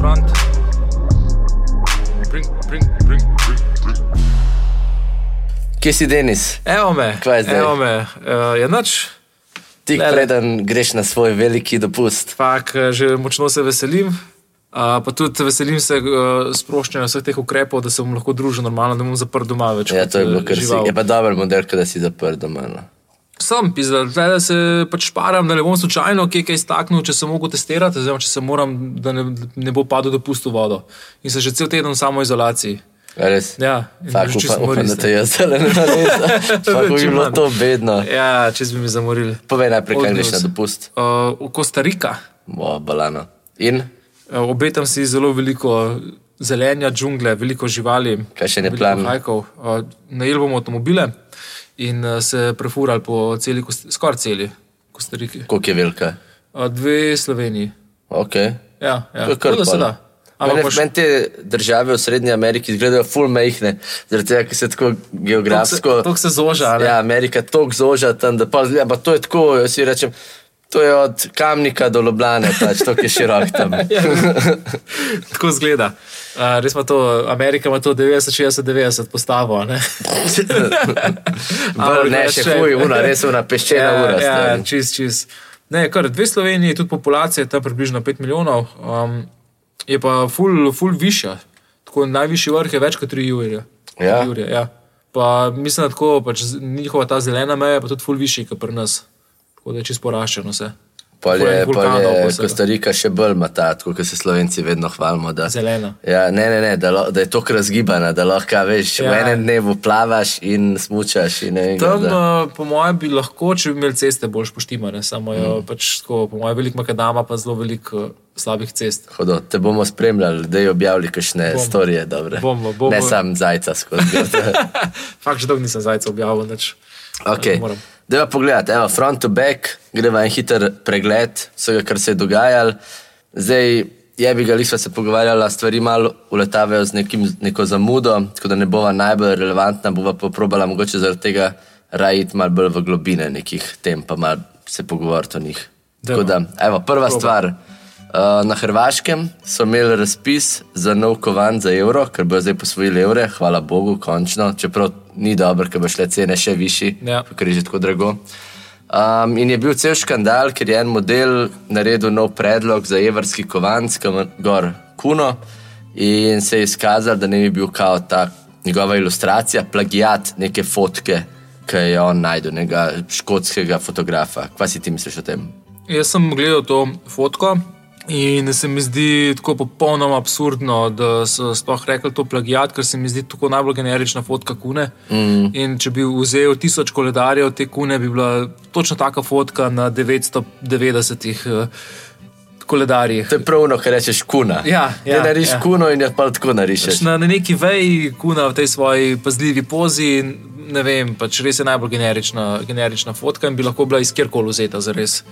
front. Bring, bring, bring, bring, bring. Kje si Denis? Evo me, Kaj je zdaj? evo me. Uh, je noč, Tik Lele. preden greš na svoj veliki dopust. pak eh, že močno se veselim. Uh, pa tudi veselim se uh, sproščanja vseh teh ukrepov, da se bom lahko družil normalno, da bom zaprt doma več. Ja, to je bilo kar si. Je pa dober model, da si zaprt doma. No. Sem pisal, da se pač šparam, da ne bom slučajno kje kaj staknil, če se mogo testirati, oziroma če se moram, da ne, ne bo padel dopust v vodo. In sem že cel teden v samoizolaciji. Res? Ja, Fak, upam, upam, da te jaz zdaj ne naredim. Fak, bi bilo to bedno. Ja, če bi mi zamorili. Povej najprej, kaj greš na dopust. Uh, v Kostarika. O, balano. In? Uh, obetam si zelo veliko zelenja, džungle, veliko živali. Kaj še ne plan? hajkov. Uh, najeli bomo avtomobile in uh, se prefurali po celi, skoraj celi Kostariki. Koliko je velika? Uh, dve Sloveniji. Ok. Ja, ja. To je kar Tako se da. Ampak boš- meni te države v Srednji Ameriki izgledajo ful mehne, zaradi tega, ker se tako geografsko. To se zoža. ali? Ja, Amerika tako zoža tam, da pa zgleda, pa to je tako, jaz si rečem, to je od Kamnika do Ljubljane, pač to je širok tam. Ja, tako zgleda. Uh, res pa to, Amerika ima to 90, 60, 90 postavo. a Ne, Bolj ne, še huj, una, res una peščena ja, ura. Ja, stari. čist, čist. Ne, kar dve Sloveniji, tudi populacija je tam približno 5 milijonov, um, je pa ful, ful višja. Tako najvišji vrh je več kot 3 jurje. Ja. Jurje, ja. Pa mislim, da tako, pač njihova ta zelena meja je pa tudi ful višji kot pri nas. Tako da je čisto poraščeno vse. Pol Ful je, enih pol vulkanov je po vsega. Kostarika še bolj mata, tako kot se Slovenci vedno hvalimo. Da, Zelena. ja, ne, ne, ne, da, lo, da je to razgibana, da lahko veš, ja. v enem dnevu plavaš in smučaš. In ne, Tam, da, uh, po mojem, bi lahko, če bi imeli ceste bolj poštimane, samo je Mm. pač tako, po mojem, veliko makadama, pa zelo veliko uh, slabih cest. hodo, te bomo spremljali, da je objavili kakšne Bomo. storije. Dobre. Bomo, bomo. Ne sam zajca skozi. Fakt, že dolgo nisem zajca objavil. Nič. Okay. Moram. Deva pogledati, evo, front to back, greva en hiter pregled vsega, kar se je dogajalo. Zdaj, je bi ga lisva se pogovarjala, stvari malo uletavajo z nekim, neko zamudo, tako da ne bova najbolj relevantna, bova pa probala mogoče zaradi tega rajiti malo bolj v globine nekih tem, pa malo se pogovoriti o njih. Tako da, evo, prva Proba. stvar. Uh, na Hrvaškem so imeli razpis za nov kovan za evro, ker bodo zdaj posvojili evre, hvala Bogu, končno, čeprav ni dobro, ker bo šle cene še višji, Ja. ker je že tako drago. Um, in je bil cel škandal, ker je en model naredil nov predlog za evrski kovanc, ki ima gor kuno, in se je izkazal, da ne bi bil kao ta njegova ilustracija, plagiat neke fotke, ki je on najdel, nekega škotskega fotografa. Kaj si ti misliš o tem? Jaz sem gledal to fotko in se mi zdi tako popolnoma absurdno, da so sploh rekli to plagijat, ker se mi zdi tako najbolj generična fotka kune. Mm. In če bi vzel tisoč koledarjev te kune, bi bila točno taka fotka na 990 eh, koledarjih. To je pravno, kar rečeš kuna. Ja, ja, Ti nariš ja. kuno in jo pa tako narišeš. Na, na neki veji kuna v tej svoji pazljivi pozi. Ne vem, pač res je najbolj generična, generična fotka in bi lahko bila iz kjerkoli vzeta za res.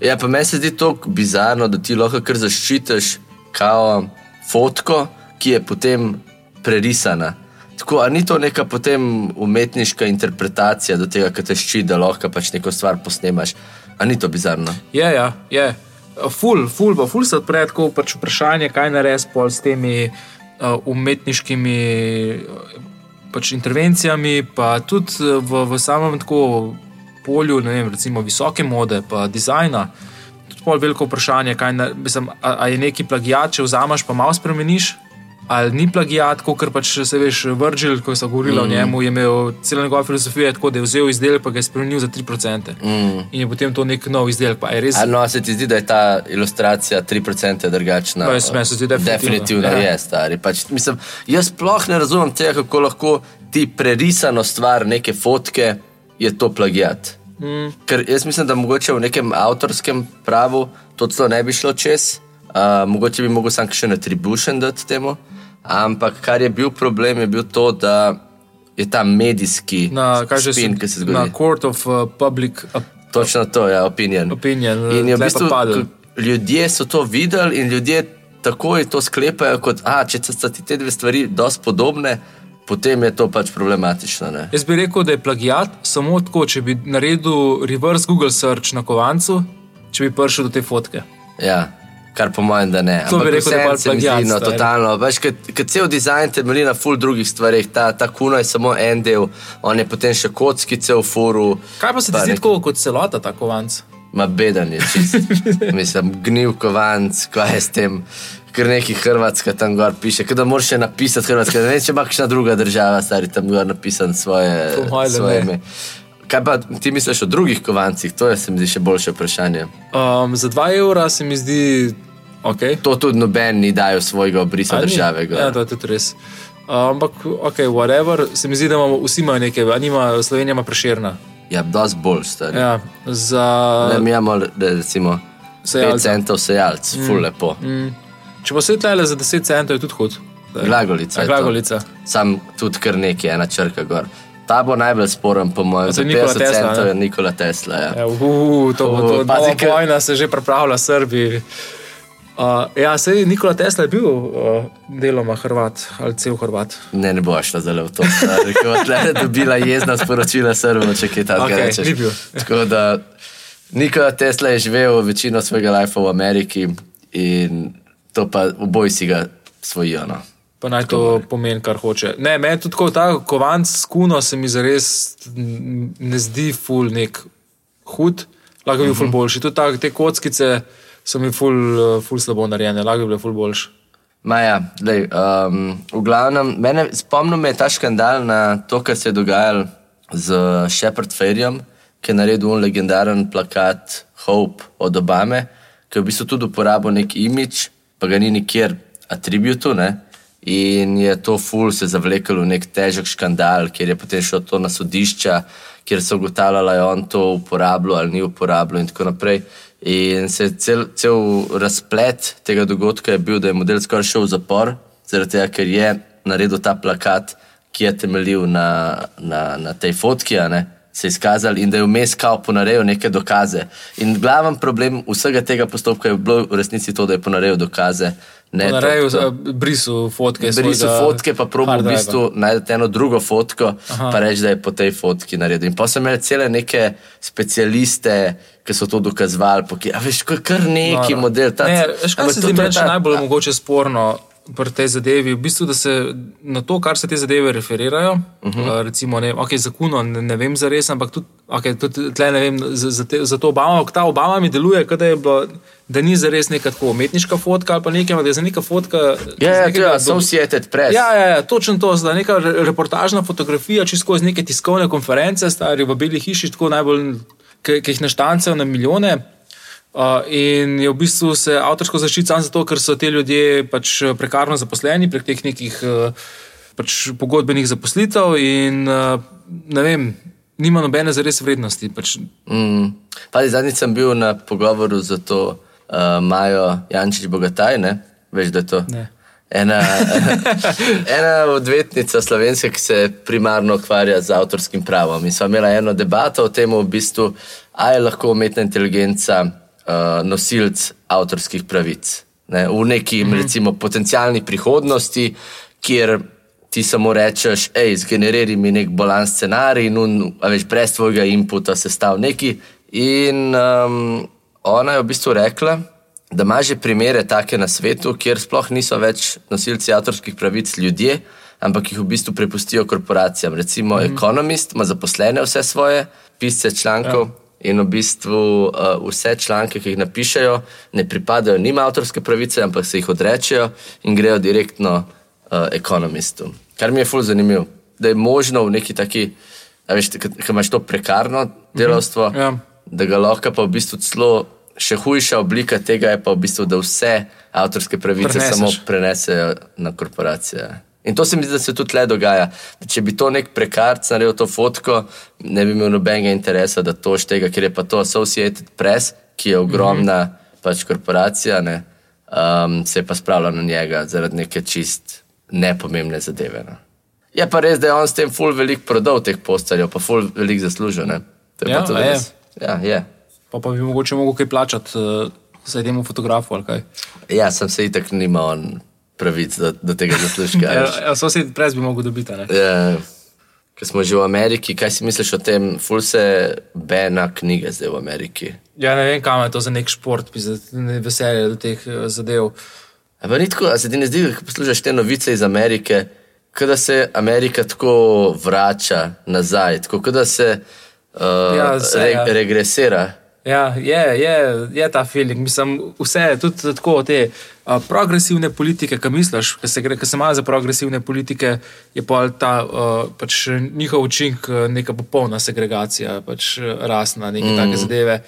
Ja, pa meni se zdi to bizarno, da ti lahko kar zaščitiš kao fotko, ki je potem prerisana. Tako, a ni to neka potem umetniška interpretacija do tega, kar te ščiti, da lahko pač neko stvar posnemaš. A ni to bizarno? Je, ja, je. Ful, ful, pa ful se odpre tako pač vprašanje, kaj narediti pol s temi uh, umetniškimi pač intervencijami, pa tudi v, v samem tako polju, ne vem, recimo visoke mode, pa dizajna. Tudi pol veliko vprašanje, kaj na, mislim, a, a je neki plagijat, če vzameš pa malo spremeniš. Ali ni plagijat, kot pač se veš, Virgil, ko so govorili mm. o njemu, je imel celo njegova filozofija tako, da je vzel izdelek, pa ga je spremenil za 3%. Mm. In je potem to nek nov izdelek. Je res. A no, se ti zdi, da je ta ilustracija 3% drugačna? Jaz- meni se zdi definitivno. Definitivno Ja. je, stari. Pač, mislim, jaz sploh ne razumem tega, kako lahko ti prerisano stvar neke fotke je to plagiat. Mm. Ker jaz mislim, da mogoče v nekem avtorskem pravu to celo ne bi šlo čez, uh, mogoče bi mogel sam še attribution dati temu. Ampak kar je bil problem, je bil to, da je ta medijski na, spin, ki se zgodi. na Court of uh, Public uh, Točno to je opinion. Opinion, In je v bistvu, ljudje so to videli in ljudje takoj to sklepajo, kot da če sta ti te dve stvari dosti podobne, potem je to pač problematično. Ne? Jaz bi rekel, da je plagijat samo tako, če bi naredil reverse Google search na kovancu, če bi prišel do te fotke. Ja. Kar po mojem, da ne. To bi Ampak rekel, da je plagiat, no, stari. totalno. Veš, ker cel dizajn temelji na ful drugih stvareh. Ta, ta kuno je samo en del, on je potem še kockice v furu. Kaj pa se ti zdi tako kot celota, ta kovanc? Ma beden je čist. Mislim, gnil kovanc, kaj je s tem. Ker neki Hrvatska tam gor piše, da moraš še napisati Hrvatska. Ne vem, če ima kakšna druga država, stari tam gor napisan svoje, Po moje, da svoje ime. Kaj pa ti misliš o drugih kovancih? To je se mi zdi še boljše vprašanje. Um, za 2 evra se mi zdi ok. To tudi noben ni dajo svojega obrisa države. gor. Ja, to je tudi res. Uh, ampak, ok, whatever, se mi zdi, da imamo vsi imajo nekaj, a nima Slovenija ima preširna. Ja, dosti bolj stari. Ja, za. Ne, mi imamo re- recimo 5 Sejalca. centov sejalc, ful lepo. Mm, če pa se tlele za 10 centov, je tudi hud. Glagolica. A, je to. glagolica. Sam tudi kar nekaj, ena črka gor. Ta bo najbolj sporen, po mojem, to za je Nikola 50 Tesla, centov je Nikola Tesla. Ja. Ja, uh, to bo to. pazi, Nova ker- vojna se že pripravlja, Srbi. Uh, ja, sej Nikola Tesla je bil uh, deloma Hrvat ali cel Hrvat. Ne, ne bo šla zelo v to. Ker je dobila jezna sporočila Srbo, če kaj takega Okej, rečeš. Tako da Nikola Tesla je živel večino svojega lifea v Ameriki in to pa oboji si ga svojijo. No. Pa naj to pomeni, kar hoče. Ne, meni tudi tako ta kovanc s kuno se mi zares ne zdi ful nek hud, lahko bi bil ful boljši. Tudi ta, te kockice so mi ful, eh, ful slabo narejene, lahko bi bile ful boljše. Maja, lej, um, v glavnem, mene spomnil me je ta škandal na to, kar se je dogajalo z Shepard Ferjem, ki je naredil un legendaren plakat Hope od Obame, ki je v bistvu tudi uporabil nek imič, pa ga ni nikjer atributu. Ne? In je to ful se zavlekel v nek težek škandal, kjer je potem šel to na sodišča, kjer so ugotavljali, ali je on to uporabljal ali ni uporabljal in tako naprej. In se je cel, cel razplet tega dogodka je bil, da je model skoraj šel v zapor, zaradi tega, ker je naredil ta plakat, ki je temeljil na, na, na tej fotki, se je izkazal in da je vmes kao ponarejal neke dokaze. In glaven problem vsega tega postopka je bilo v resnici to, da je ponarejal dokaze. Ne, to- Narejo to- brisu fotke. Brisu fotke, pa probo v bistvu najti eno drugo fotko, Aha. pa reči, da je po tej fotki naredil. In pa sem imel cele neke specialiste, ki so to dokazovali, a veš, je kar neki No, model. Ta, ne, veš, kaj se zdi je meni najbolj mogoče sporno pri tej zadevi? V bistvu, da se na to, kar se te zadeve referirajo, uh Mhm. -huh. recimo, ne, okay, zakuno, ne, ne vem za res, ampak tudi, okay, tudi tle ne vem za, za, te, za to Obama, ta Obama mi deluje, da, je bilo, da ni za res neka tako umetniška fotka ali pa nekaj, da je za neka fotka. Ja, iz ja, nekega je do- Associated Press. Ja, ja, ja, točno to, da neka re- reportažna fotografija, čisto skozi neke tiskovne konference, stari v Beli hiši, tako najbolj, ki ki jih naštancajo na milijone. Uh, in je v bistvu se avtorsko zaščiti samo zato, ker so ti ljudje pač prekarno zaposleni prek teh nekih uh, pač pogodbenih zaposlitev, in uh, ne vem, nima nobene zares vrednosti. Pač, Mm. Pazi, zadnjič sem bil na pogovoru za to uh, Majo Jančič Bogataj, ne? veš, da je to. Ne. Ena, ena odvetnica slovenska, ki se primarno ukvarja z avtorskim pravom. In sva imela eno debato o tem, v bistvu, ali je lahko umetna inteligenca uh, nosilc avtorskih pravic. Ne? V neki, mm -hmm. recimo, potencijalni prihodnosti, kjer ti samo rečeš, hej, zgeneriraj mi nek bolan scenarij in un, a veš, brez tvojega inputa sestav neki. In um, ona je v bistvu rekla, da ima že primere take na svetu, kjer sploh niso več nosilci avtorskih pravic ljudje, ampak jih v bistvu prepustijo korporacijam. Recimo mm. Economist ima zaposlene vse svoje pisce člankov. Ja. In v bistvu uh, vse članke, ki jih napišejo, ne pripadajo njim avtorske pravice, ampak se jih odrečejo in grejo direktno uh, ekonomistu. Kar mi je fully zanimivo, da je možno v neki taki, a veš, ki imaš to prekarno delovstvo, Ja. da ga lahko pa v bistvu celo še hujša oblika tega je pa v bistvu, da vse avtorske pravice Preneseš. samo prenesejo na korporacije. In to se mi zdi, da se tudi tle dogaja. Če bi to nek prekarc naredil to fotko, ne bi imel nobenega interesa, da to štega, ker je pa to Associated Press, ki je ogromna mm -hmm. pač korporacija, ne, um, se je pa spravila na njega zaradi neke čist nepomembne zadeve. Ne. Je pa res, da je on s tem ful velik prodal teh posterjev, pa ful velik zaslužil. ne. To je Ja, pa tudi res. Ja, je. Pa, pa bi mogoče mogel kaj plačati, uh, saj temu fotografu ali kaj. Ja, sem se itak nima on pravic do, do tega zaslužka. Ja, ja, Sosed pres bi mogel dobiti. ne? Ja, Ker smo že v Ameriki, kaj si misliš o tem, ful se bena knjige zdaj v Ameriki? Ja, ne vem, kam je to za nek šport, bi za ne veselje do teh eh, zadev. Ampak ni tako, a se ti ne zdi, ko poslušaš te novice iz Amerike, kot da se Amerika tako vrača nazaj, tako kot da se uh, Ja, se, re, ja. regresira. Ja, je, je, je ta feeling. Mislim, vse tudi tako te a, progresivne politike, ki misliš, ki se, ki se ima za progresivne politike, je pa ta a, pač njihov učinek neka popolna segregacija, pač rasna, neke mm. take zadeve.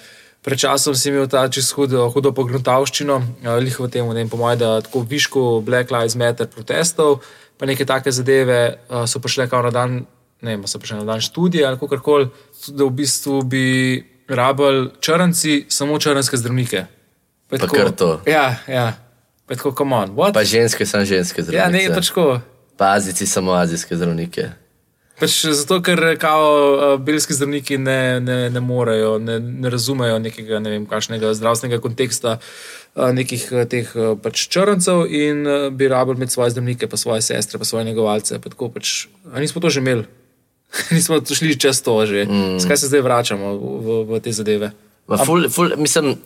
Pred časom si imel ta čez hudo, hudo pogruntavščino, lih v tem, ne vem, po mojem, da tako višku Black Lives Matter protestov, pa neke take zadeve a, so prišle kao na dan, ne vem, so prišle na dan študije ali kako koli, da v bistvu bi rabili črnci samo črnske zdravnike. Pa Pa tako- kar to. Ja, ja. Pa tako, come on, what? Pa ženske, samo ženske ja, zdravnike. ne, pač tako. Pa azici, samo azijske zdravnike. Pač zato, ker kao uh, belski zdravniki ne, ne, ne morejo, ne, ne razumejo nekega, ne vem, kakšnega zdravstvenega konteksta uh, nekih uh, teh pač črncev in bi rabili imeti svoje zdravnike, pa svoje sestre, pa svoje negovalce. Pa tako pač, a nismo to že imeli, nismo šli čez to že. Mm. Skaj se zdaj vračamo v, v, v te zadeve? Ma Ful, ful, mislim,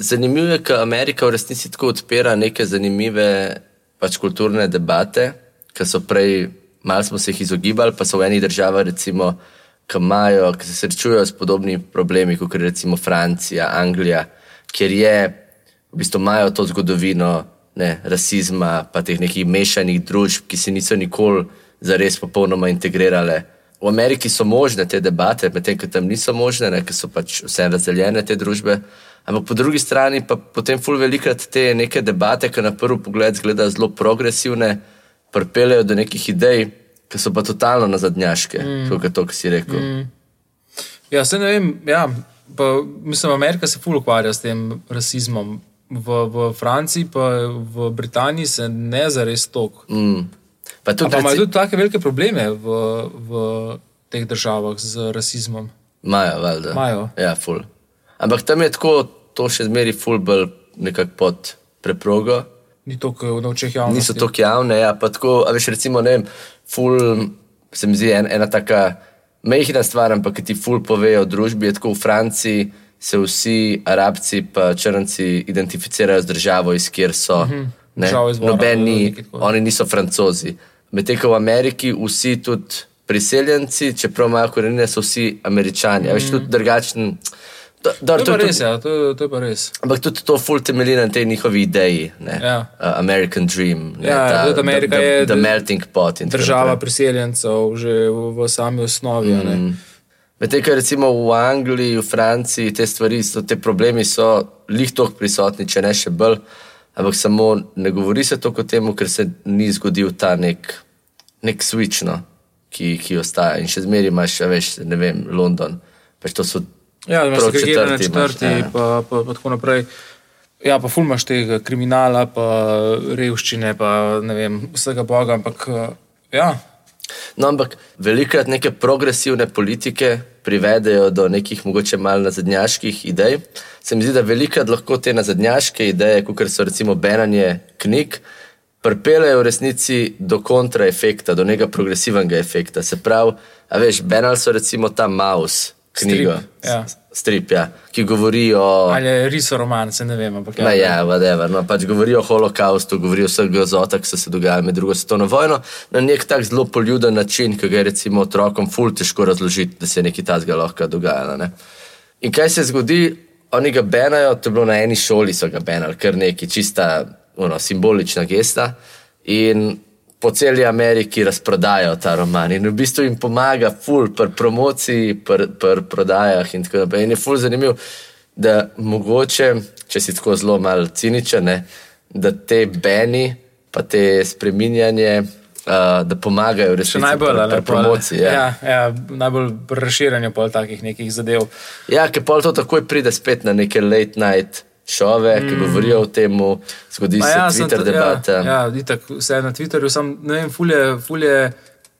zanimivo je, ker Amerika v resnici tako odpira neke zanimive pač kulturne debate, ki so prej, malo smo se jih izogibali, pa so v enih državah, recimo, ki imajo, ki se srečujejo s podobnimi problemi, kot je recimo Francija, Anglija, kjer je, v bistvu imajo to zgodovino ne, rasizma, pa teh nekih mešanih družb, ki se niso nikoli zares popolnoma integrirale. V Ameriki so možne te debate, medtem ko tam niso možne, ne, ker so pač vse razdeljene te družbe. Ampak po drugi strani pa potem ful velikrat te neke debate, ki na prvi pogled izgledajo zelo progresivne, pripeljejo do nekih idej, ki so pa totalno nazadnjaške, mm. kot je to, kar si rekel. Mm. Ja, se ne vem. Ja, pa, mislim, Amerika se ful ukvarja s tem rasizmom. V, v Franciji, pa v Britaniji se ne zares tok. Mm. Pa tudi, Pa imajo reci, tudi tako velike probleme v, v teh državah z rasizmom. imajo, valjda. Imajo. Ja, ful. Ampak tam je tako, to še zmeri ful bolj nekako pod preprogo. Ni to, kot v očeh javnosti. niso tako javne. Ja, pa tako, a veš, recimo, ne vem, ful, se mi zdi en, ena taka mehna stvar, ampak ki ti ful povejo o družbi. Je tako v Franciji se vsi arabci pa črnci identificirajo z državo, iz kjer so. Mm izvora, Noben ni, tako. oni niso francozi. Medtem ko v Ameriki vsi tudi priseljenci, čeprav imajo korenine, so vsi američani. Mm. Veš, tudi drugačen. Do, do, To pa res, ja, to, to je pa res. Ampak tudi to ful temelji na tej njihovi ideji. ne. Ja. Uh, American Dream. ne, Ja, tudi Amerika the, the, je The melting pot. tako Država naprej. priseljencev, že v, v sami osnovi. Mm. Medtem ko recimo v Angliji, v Franciji te stvari, so, te problemi so lih toliko prisotni, če ne še bolj. Ampak samo ne govori se toliko o tem, ker se ni zgodil ta nek, nek switch, no, ki, ki ostaja. In še zmeraj imaš, veš, ne vem, London. Pač to so Ja, imaš segregirane četrti imaš, četrti, ja. pa, pa, pa tako naprej. Ja, pa fulmaš tega kriminala, pa revščine, pa ne vem, vsega boga, ampak eh, ja. No, ampak velikrat neke progresivne politike privedejo do nekih mogoče malo nazadnjaških idej. Se mi zdi, da velikrat lahko te nazadnjaške ideje, kot so recimo beranje knjig, pripeljejo v resnici do kontraefekta, do nekega progresivnega efekta. Se pravi, a veš, Benal so recimo ta Maus knjigo, Strip, ja. Strip ja, ki govori o. Ali je riso roman, se ne vem. Ampak, Ma ja, whatever. No, pač govori o holokaustu, govori o vseh grozotah, ki so se dogajale med drugo svetovno vojno, na nek tak zelo poljuden način, ki ga je recimo otrokom ful težko razložiti, da se je nekaj tazga lahko dogajalo. Ne? In kaj se zgodi? Oni ga benajo, to je bilo na eni šoli, so ga benali, kar neki čista ono, simbolična gesta. In po celi Ameriki razprodajajo ta roman. In v bistvu jim pomaga, ful, pri promociji, pri, pri prodajah in tako naprej. In je ful zanimiv, da mogoče, če si tako zelo malo ciničen, ne, da te beni, pa te spreminjanje, uh, da pomagajo resnici najbolj, pri, ali pri promociji. Ja. ja, ja, najbolj pri razširjanju pol takih nekih zadev. Ja, ker pol to takoj pride spet na neke late night šove, mm. ki govorijo o tem, zgodi Ma se ja, Twitter to- debata. Ja, ja itak, vse na Twitterju, sem, ne vem, fulje, fulje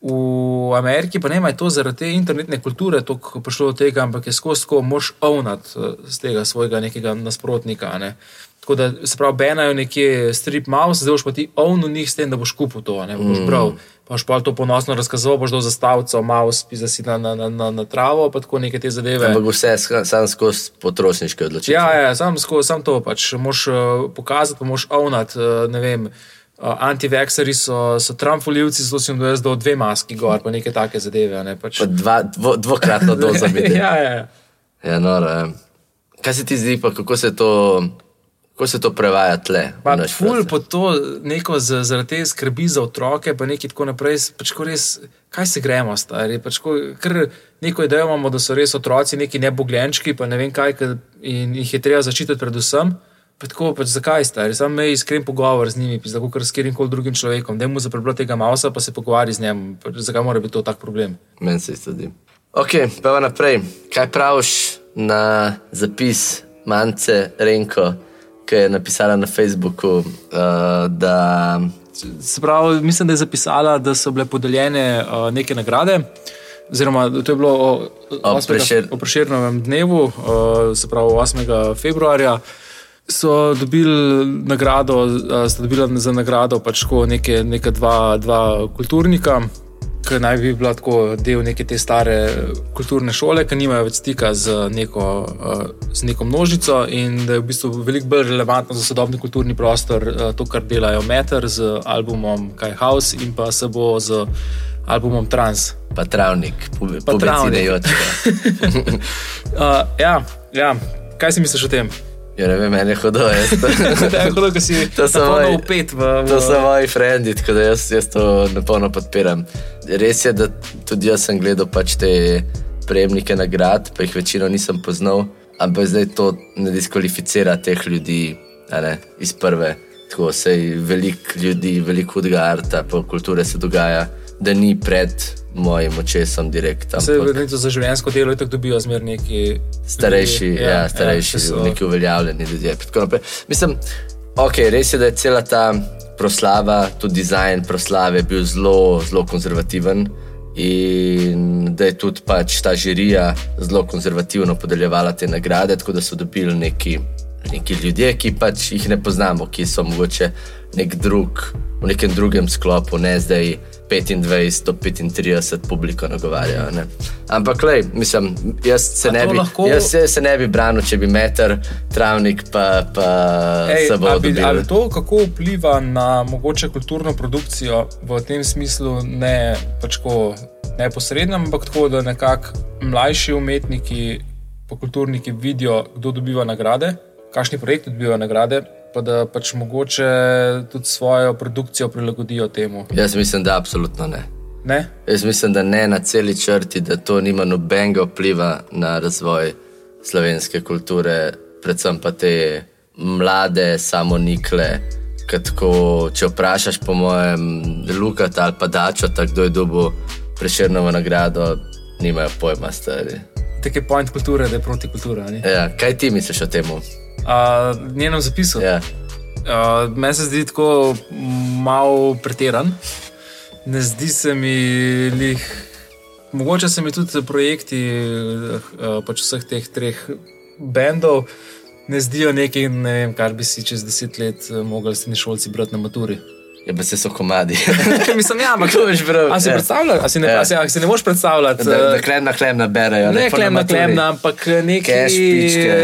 v Ameriki, pa ne vem, je to zaradi te internetne kulture prišlo do tega, ampak je skozi tako, moš ovnat z tega svojega nekega nasprotnika. Ne. Tako da se pravi, benajo nekje strip mouse, zdaj boš pa ti ovno njih s tem, da boš kupil to, ne boš bral. Pa boš pa to ponosno razkazoval, boš dal zastavico, mouse, pisa si na, na, na, na, travo, pa tako neke te zadeve. Ampak vse sam skozi potrošniške odločitve. Ja, ja, sam, sko, sam to pač moš uh, pokazati, pa moš ovnati. Uh, ne vem, uh, antivaxeri so, so Trump voljivci, zato sem jaz dal dve maski gor, pa neke take zadeve. Ne, pač. Pa dva, dvo, dvokratno dozo vidi. ja, ja, ja. Ja, noro, ja. Kaj se ti zdi, pa kako se to, kako se to prevaja tle? ful po to, neko z- zaradi te skrbi za otroke, pa nekaj tako naprej. Pač ko res, kaj se gremo, stari? Pač ko, ker neko idejo imamo, da so res otroci neki nebogljenčki, pa ne vem kaj, in jih je treba zaščititi predvsem. Pa tako, pač zakaj stari? Sam me iskren pogovor z njimi, tako kot s katerim koli drugim človekom. Da mu zaprebo tega mausa, pa se pogovarja z njim. Pač zakaj mora biti to tak problem? Meni se isto zdi. Ok, pa pa naprej. Kaj praviš na zapis Mance Renko, ki je napisala na Facebooku, uh, da Se pravi, mislim, da je zapisala, da so bile podeljene uh, neke nagrade. Oziroma, to je bilo o, Ob 8. Prešer- o Prešernovem dnevu, uh, se pravi 8. februarja. So dobili nagrado, uh, sta dobila za nagrado pač neke, neka dva, dva kulturnika, ki naj bi bila tako del neke te stare kulturne šole, ki nimajo več stika z neko, uh, z neko množico in da je v bistvu veliko bolj relevantno za sodobni kulturni prostor uh, to, kar delajo Meter z albumom Kaj House in pa se bo z albumom Trans. pa travnik, Pa travnik. Uh, ja, ja, kaj si misliš o tem? Ja, ne vem, meni je hudo. jaz to- Da je hudo, da si To so moji- upet v, v... To so moji frendi, tako da jaz, jaz to napolno podpiram. Res je, da tudi jaz sem gledal pač te prejemnike nagrad, pa jih večino nisem poznal, ampak zdaj to ne diskvalificira teh ljudi ne, iz prve. Tako se veliko ljudi, veliko hudega arta, pa kulture se dogaja, da ni pred mojim očesom direkt. Se verjetno za življenjsko delo tako dobijo zmer neki starejši, ljudje. ja, ja, starejši, ki so- ja, neki uveljavljeni ljudje. Mislim, ok, res je, da je cela ta proslava, tudi dizajn proslave bil zelo, zelo konzervativen. In da je tudi pač ta žirija zelo konzervativno podeljevala te nagrade, tako da so dobili neki, neki ljudje, ki pač jih ne poznamo, ki so mogoče nek drug, v nekem drugem sklopu, ne zdaj 25 do 35 publiko nagovarjajo. Ne. Ampak, lej, mislim, jaz se, ne bi, lahko- jaz se, se ne bi branil, če bi meter, travnik pa, pa Ej, se bo dobil. ali to kako vpliva na mogoče kulturno produkcijo v tem smislu, ne pač tako neposredno, ampak tako, da nekako mlajši umetniki, pa kulturniki vidijo, kdo dobiva nagrade, kakšni projekti dobivajo nagrade, pa da pač mogoče tudi svojo produkcijo prilagodijo temu. Jaz mislim, da absolutno ne. Ne? Jaz mislim, da ne na celi črti, da to nima nobenega vpliva na razvoj slovenske kulture, predvsem pa te mlade, samonikle. ker Tako, če vprašaš, po mojem, Lukata ali pa Dačo, kdo je dobil preširno nagrado, nimajo pojma, stari. Tak je point kulture, da je proti kulturi. Ja, kaj ti misliš o tem? A, njenem zapisu. Ja. Uh, Meni se zdi tako malo pretiran. Ne zdi se mi lih. Mogoče se mi tudi projekti uh, pač vseh teh treh bendov ne zdijo nekaj, ne vem, kar bi si čez deset let uh, mogli srednji šolci brati na maturi. Ja, pa se so komadi. Mislim, ja, ampak Kako boš bral? A si Ja. predstavljaš, a si ne, Ja. a si, a si ne moreš predstavljati? Da, da eh, klem na klem naberajo. Ne po klemna, maturi. klemna, ampak neki, Cash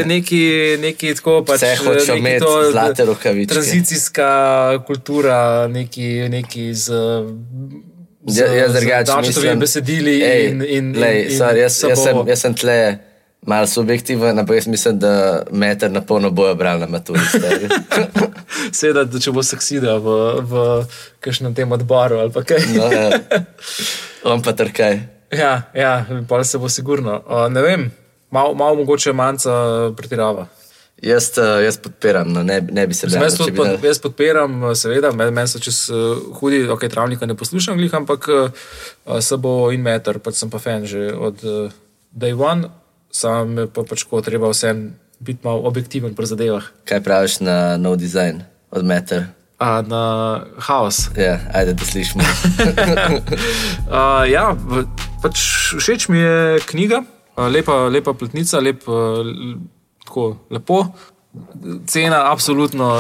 neki, neki tako pač. Vse hočejo neki imeti to, zlate rokavičke. Tranzicijska kultura, neki, neki z. z Ja, jaz drugače Dačetovimi mislim- besedili Ej, in. in, lej, in, sorry, jaz, jaz, sem, jaz sem tle malo subjektiven, ampak jaz mislim, da meter na polno bojo brali na maturi. Seveda, da če bo saksida v, v kakšnem tem odboru ali kaj. No, ja. On pa trkaj. Ja, ja pa se bo sigurno. Uh, ne vem, malo mal mogoče manjca pretirava. Jaz, eh, jaz podpiram, no, ne, ne bi se branil, Jaz, pod, dal- jaz podpiram, eh, seveda, meni men so čez uh, hudi, ok, travnika ne poslušam, glih, ampak uh, se bo in meter, pač sem pa fan že od uh, day one, sam pa pač ko treba vsem biti malo objektiven pri zadevah. Kaj praviš na nov dizajn od meter? A na haos. Ja, ajde, da slišimo. Uh, ja, pač všeč mi je knjiga, lepa, lepa pletnica, lep, tako lepo, cena, absolutno,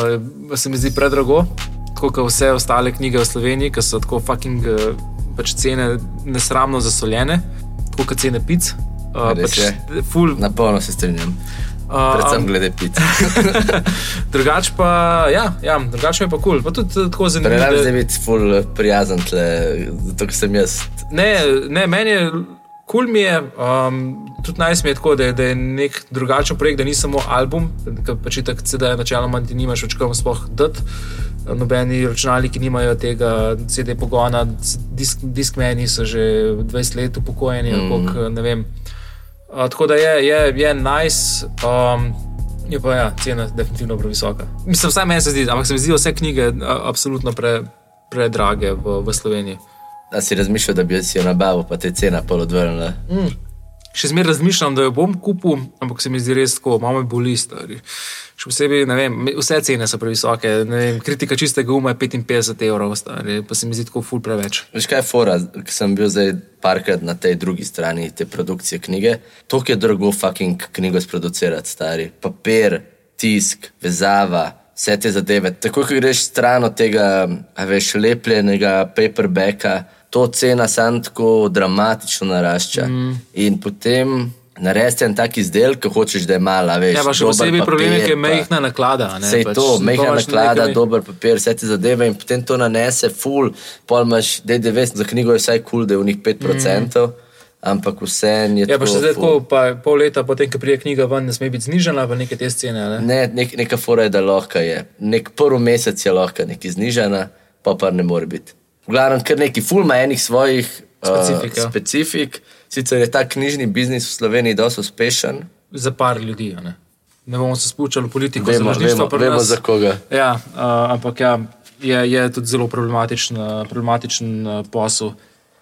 se mi zdi predrago, tako kot vse ostale knjige v Sloveniji, ki so tako fucking pač cene nesramno zasoljene, tako kot cene pic. Uh, pač, ful, Na polno se strinjam. uh, Predvsem glede pic. drugač pa, ja, ja drugače je pa kul. Cool. Pa tudi eh, tako zanimivo. Da- zdaj biti ful prijazen tle, zato ker sem jaz. Ne, ne, meni je kul, cool mi je, um, tudi naj mi je tako, da je, da je nek drugačen projekt, da ni samo album, ki pač tako CD, načeloma ti nimaš več kam sploh dati. Nobeni računalniki nimajo tega CD pogona, disk, diskmeni so že 20 let upokojeni, mm. koliko, ne vem. Uh, tako da je, je, je nice. Um, Je pa ja, cena definitivno previsoka. Mislim, vsaj meni se zdi, ampak se mi zdijo vse knjige a, absolutno pre, predrage v, v Sloveniji. Da si razmišljal, da bi si jo nabavil, pa te cena pol odvrnila. Mm. Še zmeraj razmišljam, da jo bom kupil, ampak se mi zdi res tako, malo me boli. Stari. Še posebej, ne vem, vse cene so previsoke. Vem, kritika čistega uma je 55 evrov, stari, pa se mi zdi tako ful preveč. Veš kaj je fora, ker sem bil zdaj parkrat na tej drugi strani te produkcije knjige. To je drago fucking knjigo sproducirati, stari. Papir, tisk, vezava, vse te zadeve. Tako, ko greš stran od tega, veš, lepljenega paperbacka, to cena sam tako dramatično narašča. Mm. In potem narediti en tak izdelek, ki hočeš, da je mala, veš. Ja, pa še posebej problem je, ker je mehna naklada. Vse pač, to, mehna naklada, nekaj- dober papir, vse te zadeve in potem to nanese, full, pol imaš DDV, za knjigo je vsaj kul, cool, da je v njih 5%, mm. ampak vse je Ja, pa še zdaj, tako, pa pol leta potem, ko prije knjiga ven, ne sme biti znižena, pa neke te scene. Ne? Ne, nek, neka fora je, da lahko je. Nek prvi mesec je lahko nekaj znižana, pa pa ne more biti. V glavnem, kar neki ful ima enih svojih Specifik, uh, specifik. Sicer je ta knjižni biznis v Sloveniji dosti uspešen. Za par ljudi. a Ne, ne bomo se spuščali v politiko, Vemo, vemo, vemo za koga. Ja, uh, ampak ja, je, je tudi zelo problematičen, uh, problematičen uh, posel.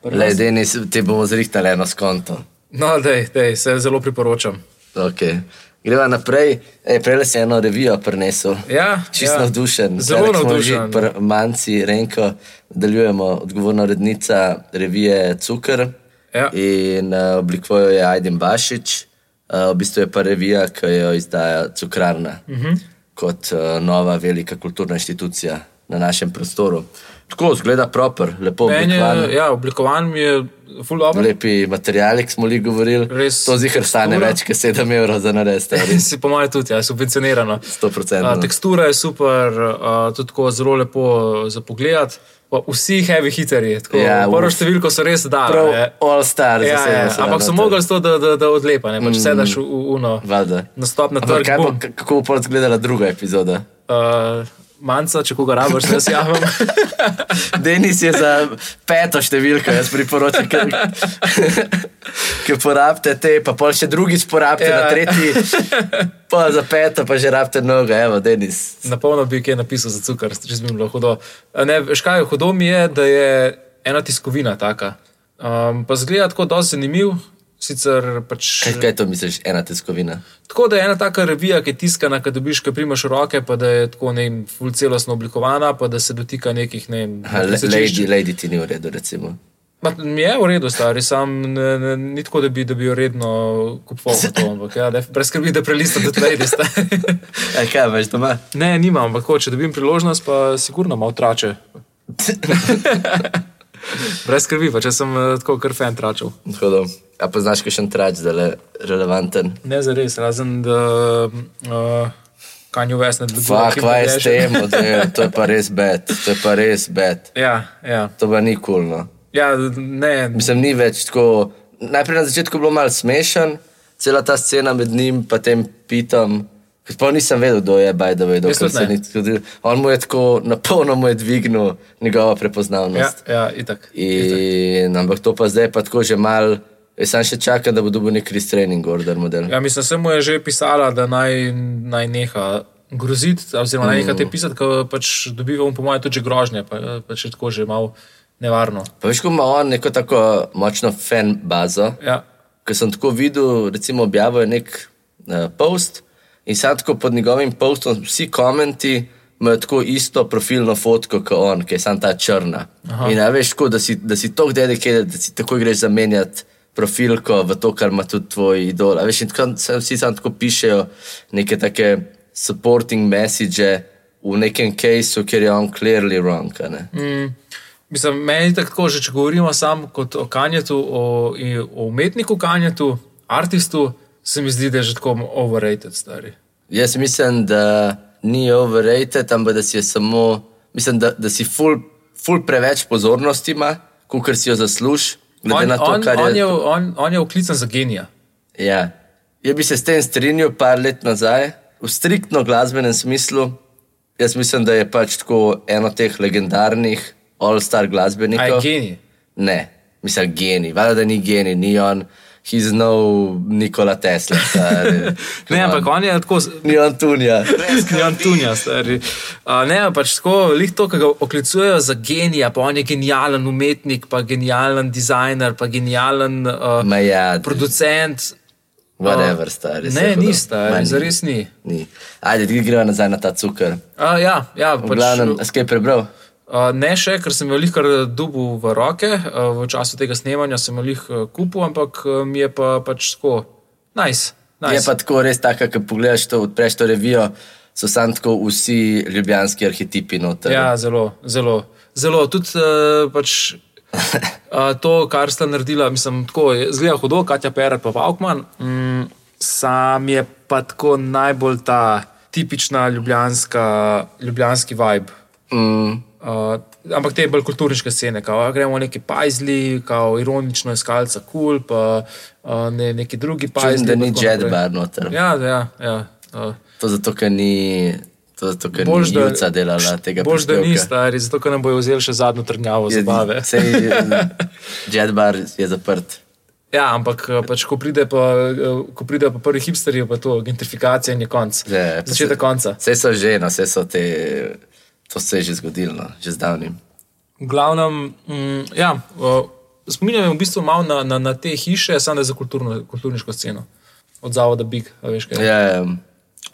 Le. Denis, te bomo zrihtali eno skonto. No, dej, dej, se zelo priporočam. Okay. Greva naprej. E, Prej si eno revijo prinesel. Ja, Čisto ja. navdušen. Zelo navdušen. pri Manci, Renko, nadaljujemo odgovorna urednica revije Cukr. Ja. In uh, oblikoval jo je Aiden Bašič. Uh, v bistvu je pa revija, ki jo izdaja Cukrarna uh Mhm. -huh. kot uh, nova velika kulturna inštitucija na našem prostoru. Tako zgleda proper, lepo oblikovan. je, ja, oblikovan mi je ful dobro. Lepi materiali, ki smo li govorili. Res to zihar stane več kot 7 evrov za narediti. Si po mojem tudi, ja, subvencionirano. 100%. A, tekstura je super, a, tudi tako zelo lepo za pogled. Vsi heavy hitterji, tako Ja, ja, prvo uf. številko so res dali. Prav, all star, Ja, ja, ampak so mogli to, da, da, da odlepa, ne pač mm. sedaš v, uno. Valjda. Nastop na trg. bo, k- kako bo izgledala druga epizoda? Uh, manjca, če koga rabiš, da se javim. Denis je za peto številko, jaz priporočam, ki porabite te, pa pol še drugič porabite ja. Na tretji, pa za peto pa že rabite noga, evo, Denis. Na polno bi kaj napisal za cukor, če bi bilo hudo. Ne, veš kaj, hudo mi je, da je ena tiskovina taka. Um, pa zgleda tako dosti zanimiv. Sicer pač, Kaj, kaj to misliš, ena tiskovina? tako da je ena taka revija, ki je tiskana, ki dobiš, ki primaš v roke, pa da je tako ne vem, ful celostno oblikovana, pa da se dotika nekih ne vem, Aha, le-. Lady, lady ti ni v redu, recimo. Ma, je v redu, stari, sam ne, ne, ni tako, da bi, da bi jo redno kupoval. To, ampak ja, brez skrbi, da prelistam tudi lady. stari. Aj, kaj veš doma? ne, nimam, ampak ko, če dobim priložnost, pa sigurno malo trače. Brez skrbi, pa če sem eh, tako kar fan tračal. Hodo. A poznaš kakšen trač, da je relevanten? Ne za res, razen da uh, kanju ves ne dobi. Fak, kaj je s tem, to je pa res bed, to je pa res bed. Ja, ja. To pa ni kulno. ja, ne. Mislim, ni več tako. Najprej na začetku je bilo malo smešen, cela ta scena med njim in tem pitom. Sploh nisem vedel, kdo je Bajdo, vedel, Jaz kaj tudi se ne. ni zgodilo. On mu je tako, na polno mu je dvignil njegovo Ja, prepoznavnost. ja, itak. In, ampak to pa zdaj pa tako že mal, jaz sam še čakam, da bo dobil nek restraining order model. Ja, mislim, se mu je že pisala, da naj, naj neha groziti, oziroma naj neha te pisati, ker pač dobiva, on po mojem, tudi grožnje, pa pač je tako že malo nevarno. Pa veš, ko ima on neko tako močno fan bazo, Ja, Ker sem tako videl, recimo, objavil je nek uh, post in sad tako pod njegovim postom vsi komenti imajo tako isto profilno fotko kot on, ki je sam ta črna. Aha. In ja, veš, tako, da si, da si tako dedikiran, da si tako greš zamenjati profilko v to, kar ima tudi tvoj idol. A veš, in tako, sam, vsi sam tako pišejo neke take supporting message v nekem caseu, kjer je on clearly wrong. Mm, mislim, meni tako, že če govorimo samo kot o kanjetu, o, o umetniku kanjetu, artistu, se mi zdi, da je že tako overrated, stari. Jaz mislim, da ni overrated, ampak da si je samo, mislim, da, da si ful, ful preveč pozornosti ima, kot si jo zasluži. On, to, on, kar on, je. je, on, on je uklican za genija. Ja. Jaz bi se s tem strinjal par let nazaj, v striktno glasbenem smislu. Jaz mislim, da je pač tako eno teh legendarnih all-star A je glasbenikov. genij. Ne, mislim, genij. Valjda, da ni genij, ni on, he's no Nikola Tesla. stari. Ne, ampak on. je tako. Ni on tunja. Ni on tunja, stari. Uh, ne, pač tako, lih to, ki ga oklicujejo za genija, pa on je genijalen umetnik, pa genijalen dizajner, pa genijalen uh, Ma ja, producent. whatever, stari. Ne, ni stari, zares ni. Ni. Ajde, gremo nazaj na ta cukor. Uh, ja, ja, pač, glavnem, skaj prebral? Uh, ne še, ker sem jo lihkar dubu v roke, uh, v času tega snemanja sem jo lih uh, kupil, ampak uh, mi je pa pač tako, nice. nice. Je pa tako res tako, ko pogledaš to, odpreš to revijo, so sam tako vsi ljubljanski arhetipi noter. Ja, zelo, zelo. zelo. Tudi uh, pač, uh, to, kar sta naredila, mislim, tako zgleda hudo, Katja Perer pa Valkman. Mm, sam je pa tako najbolj ta tipična ljubljanska, ljubljanski vibe. Mm, Uh, ampak te bolj kulturniške scene, kao, gremo neki pajzli, kao ironično iskalca kul, cool, pa uh, ne, neki drugi pajzli. da pa ni jet bar noter. Ja, ja. ja uh, To zato, ker ni, to zato, ker Boljš, ni da- Juca delala tega Bož, da ni prispevka. stari, zato ker nam bojo vzeli še zadnjo trdnjavo zabave. Sej, jet bar je zaprt. Ja, ampak eh, pač, ko, pride pa, eh, ko pride pa prvi hipsterji, pa to gentrifikacija in je konc. Ja, pa Začetek konca. Vse so že, no, vse so te, to se je že zgodilo, no, že zdavnim. V glavnem, mm, ja, uh, spominjam v bistvu malo na, na, na te hiše, samo je za kulturno, kulturniško sceno. Od zavoda Big, veš kaj. Ja, ja.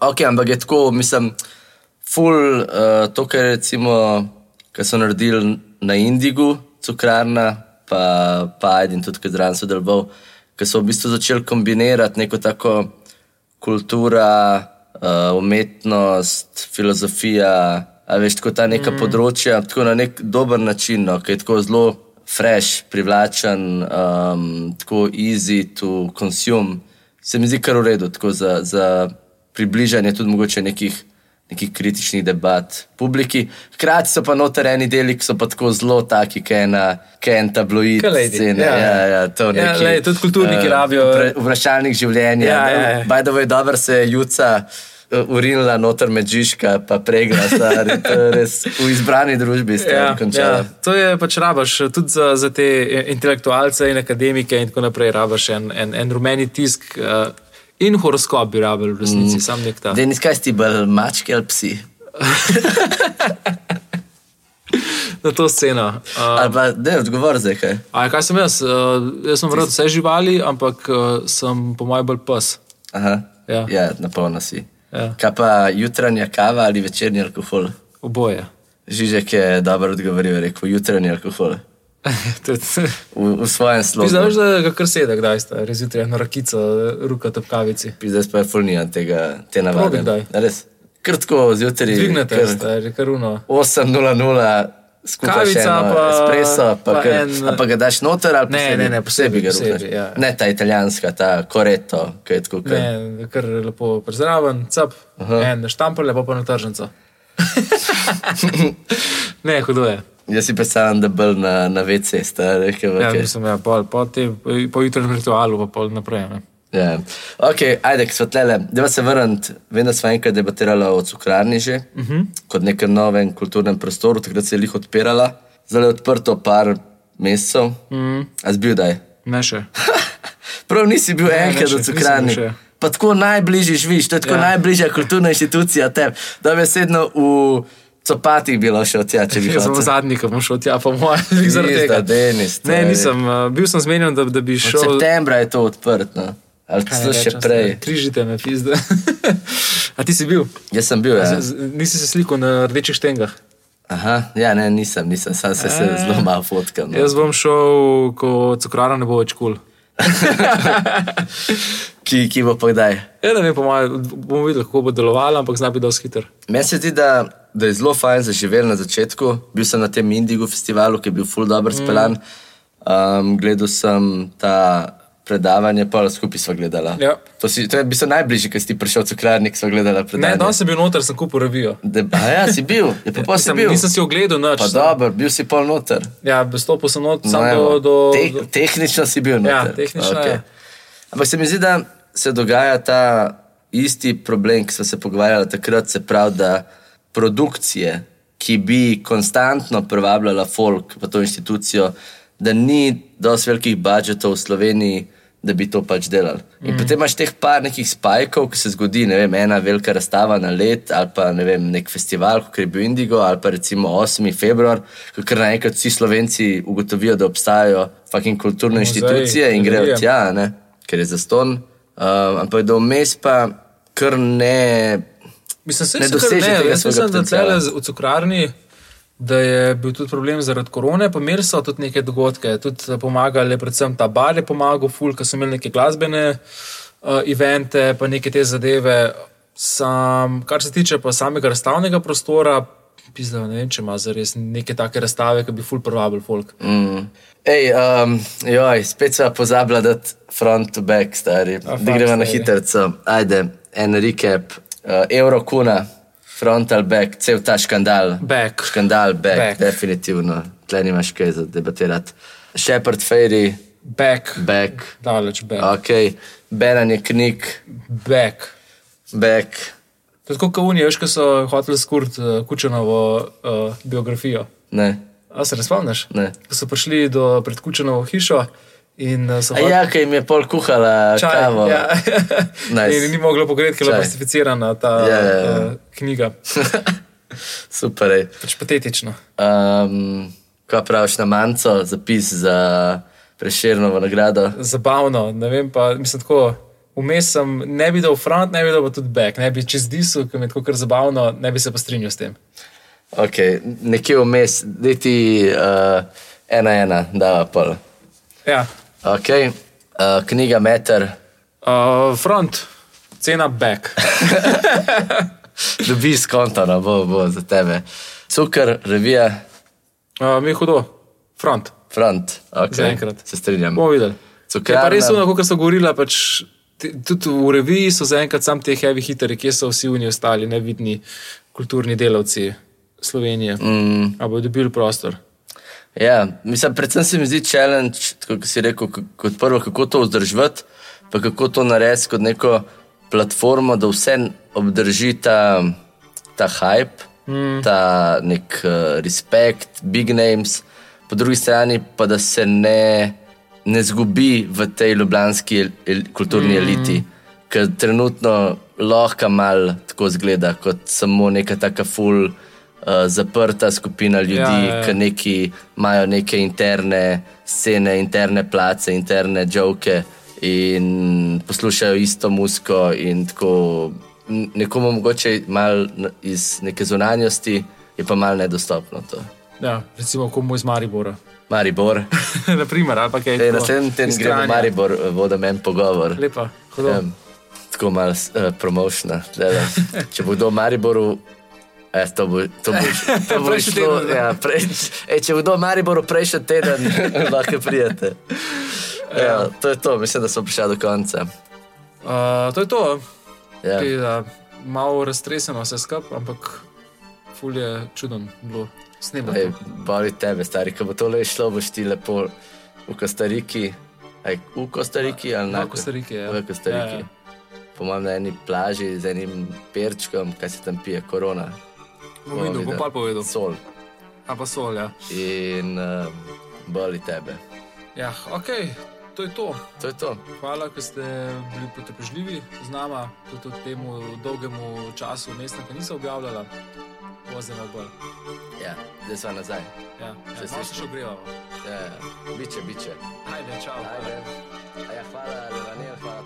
ok, ampak je tako, mislim, ful, uh, to, kar recimo, kar so naredili na Indigu, cukrarna, pa Pajd in tudi Kadran sodeloval, ki so v bistvu začeli kombinirati neko tako kultura, uh, umetnost, filozofija, a veš, tako ta neka mm. področja, tako na nek dober način, no, ki je tako zelo fresh, privlačen, um, tako easy to consume. Se mi zdi kar v redu, tako za, za približanje tudi mogoče nekih, nekih kritičnih debat publiki. Hkrati so pa notereni deli, ki so pa tako zelo taki, ki je na ki je en tabloid Kaj lady, scene. ja. Ja, ja, to Ja, neki, glej, tudi kulturniki eh, rabijo- vpra- Vprašalnik življenja. Ja, ja, ja. Bajdo je dobro, se je juca urinila noter med žiška, pa pregla, stari, res v izbrani družbi ste Ja, končali. ja, to je pač rabaš, tudi za, za te intelektualce in akademike in tako naprej. Rabaš en, en, en rumeni tisk uh, in horoskop bi rabil v resnici, mm. sam nek ta. Denis, kaj si bolj mačke ali psi? Na to sceno. Uh, Ali pa, ne, odgovor zdaj kaj. a kaj sem jaz? Uh, jaz sem vrnil vse živali, ampak uh, sem po mojem bolj pes. Aha. Ja. ja napolno si. Ja. Kaj pa jutranja kava ali večerni alkohol? Oboje. Žižek je dobro odgovoril, rekel jutranji alkohol. V, v svojem slogu. Znaš, da ga kar sedi, kdaj sta, res zjutraj na rakico, ruka top kavici. Zdaj pa je fulnijan tega, te navade. Res. Krtko zjutraj. Dvignete, kar stari, kar uno. 8.00. Kavica pa- espresso, pa, pa kar, en- pa ga daš noter ali Ne, posebej, ne, ne, posebej, ga posebej, rukaš. ja. Ne ta italijanska, ta koreto, ki je tako. kar- Ne, kar lepo prezraven, cap, en štamprle, pa pa na tržnico. ne, hudo je. Jaz si predstavljam, da bolj na, na WC sta rekel. Ja, mislim, ja, po, po, te, po jutranjem ritualu, pa pol naprej. Ne. Ja. Ok, ajde, k svetlele. Deva se vrniti. Vem, da smo enkrat debatirali o cukrarni že, uh -huh. kot nekem novem kulturnem prostoru, takrat se je jih odpirala. Zdaj je odprto par mesecev. Uh -huh. A zbil da je. ne še. Prav nisi bil Ne, enkrat v cukrarni. Pa tako najbližji živiš, to je tako ja. Ja. najbližja kulturna inštitucija tebi. Da bi sedno v copatih bilo še od tja, če bi Jaz sem hotel. zadnji, ki bom šel tja, po mojem, zaradi tega. Denis, Ne, nisem, uh, bil sem zmenjen, da, da bi Od šel. septembra je to odprto. Ali celo še rečem, prej. Križite me, pizde. A ti si bil? Jaz sem bil, ja. Z, nisi se slikal na rdečih štengah. Aha, ja, ne, nisem, nisem, sam se, se zelo malo fotkam. No. Jaz bom šel, ko cukrara ne bo več kul. Cool. ki, ki bo pa kdaj. Ja, ne vem, po mojem, bomo videli, kako bo delovalo, ampak zna biti dosti hiter. Meni se zdi, da, da je zelo fajn zaživel na začetku. Bil sem na tem Indigo festivalu, ki je bil full dobro speljan. Um, gledal sem ta predavanje, pa skupaj sva gledala. Ja. To, si, to je bil najbližji, ki si ti prišel cukrarnik, sva gledala Ne, predavanje. danes sem bil noter, sem kupil revijo. De, a ja, si bil, je pa Sem, bil. nisem si ogledal nič. Pa dobro, bil si pol noter. Ja, bestopil sem not, No, sam do, do, Te, do... tehnično si bil Ja, noter. tehnično, Okej. ja. Ampak se mi zdi, da se dogaja ta isti problem, ki smo se pogovarjali takrat, se pravi, da produkcije, ki bi konstantno privabljala folk v to institucijo, da ni dosti velikih budžetov v Sloveniji, da bi to pač delali. In mm. potem imaš teh par nekih spajkov, ki se zgodi, ne vem, ena velika razstava na let, ali pa ne vem, nek festival, kot je bil Indigo, ali pa recimo 8. februar, ko kar naenkrat vsi Slovenci ugotovijo, da obstajajo fucking kulturne Muzeji, inštitucije in grejo tja, ne, ker je zaston. Um, ampak da vmes pa kar ne. Mislim, se ne doseže ne, tega jaz svojega mislim, da potenciala. tlele z- v cukrarni, da je bil tudi problem zaradi korone, pa imeli so tudi neke dogodke, tudi eh, pomagali, predvsem ta bar je pomagal, ful, ker so imeli neke glasbene uh, evente, pa neke te zadeve. Sam, kar se tiče pa samega razstavnega prostora, pizda, ne vem, če ima zares neke take razstave, ki bi ful privabili folk. Mm. Ej, um, joj, spet sva pozabila, da front to back, stari. A, Da gremo na hitro. Ajde, en recap. Uh, Euro kuna, frontal back, cel ta škandal. Back. Škandal back, Back. definitivno. Tle nimaš kaj za debatirati. Shepard Ferry, Back, back. daleč back. Ok, beranje knjig, back. back. To je Tako kot Unija, veš, ko so hoteli skurti uh, Kučanovo uh, biografijo. Ne, A se ne spomniš? ne. Ko so prišli do pred Kučanovo hišo in uh, so ja, ki jim je pol kuhala čaj. kavo. Ja. Nice. in ni moglo pogledati, ker je bila plastificirana ta Ja, ja, ja. Uh, knjiga. Super. Ej. Pač patetično. Um, kaj praviš na manjco, zapis za preširno nagrado? Zabavno, ne vem pa, mislim tako. Vmes sem ne bi dal front, ne bi dal pa tudi back, ne bi čez disu, ki mi je tako kar zabavno, ne bi se pa strinjal s tem. Okay, nekje vmes, da ti uh, ena, ena, da pol. Ja. Okay. Uh, knjiga Meter, Uh, front, cena back. dobiš konto, no, bo, bo za tebe. Cukor, revija, Uh, mi je hudo, front. front. Okay. Zaenkrat. Se strinjam. Bomo videli. Je pa res Cukrarna, ono, kot so govorila, pač, tudi v reviji so zaenkrat sam te heavy hiteri, kje so vsi oni ostali nevidni kulturni delavci Slovenije. Mm, A bodo dobili prostor. Ja, mislim, predvsem se mi zdi challenge, kot si rekel, kot prvo, kako to vzdrževati, pa kako to narediti kot neko platformo, da vse obdrži ta, ta hype, mm. ta nek uh, respekt, big names, po drugi strani pa da se ne, ne zgubi v tej ljubljanski el, el, kulturni mm. eliti, ker trenutno lahko mal tako zgleda kot samo neka taka full. Uh, zaprta skupina ljudi, Ja, ja, ja, ja. ki neki imajo neke interne scene, interne place, interne joke in poslušajo isto muziko. in tako Nekomu mogoče malo iz neke zunanjosti je pa malo nedostopno to. Ja, recimo, komu iz Maribora. Maribor, Naprimer, ali pa kaj tako, naslednji teden gremo v. Maribor, eh, vodem en pogovor. Lepa, hudo. Um, tako malo uh, promošna. tule. Če bo kdo v Mariboru, eh, to bo, to bo, to bo šlo. Ja, prej, eh, če kdo v Mariboru prejšnji teden, lahko prijete. Ja, to je to, mislim, da smo prišli do konca. Uh, to je to. Ja. Kaj, da, malo raztreseno vse skupaj, ampak ful je čuden bilo. Ej, boli tebe, stari, ko bo to le šlo, boš ti lepo v Kostariki. Aj, v Kostariki ali na Na Kostariki, ja. V Kostariki. Ja, ja. Po mojem na eni plaži z enim perčkom, kaj se tam pije, korona. Bom videl, bom pa povedal. Sol. A pa sol, ja. In uh, boli tebe. Ja, ok, to je to. To je to. Hvala, ker ste bili potrpežljivi z nami, tudi v tem dolgemu času, mesta, ki niso objavljala. Pozemo bolj. Ja, zdaj smo nazaj. Ja, Se ja, se sliši. še ogrevamo. Ja, biče, biče. Ajde, čau. hvala. Ajde. A ja, hvala, Levanel, hvala.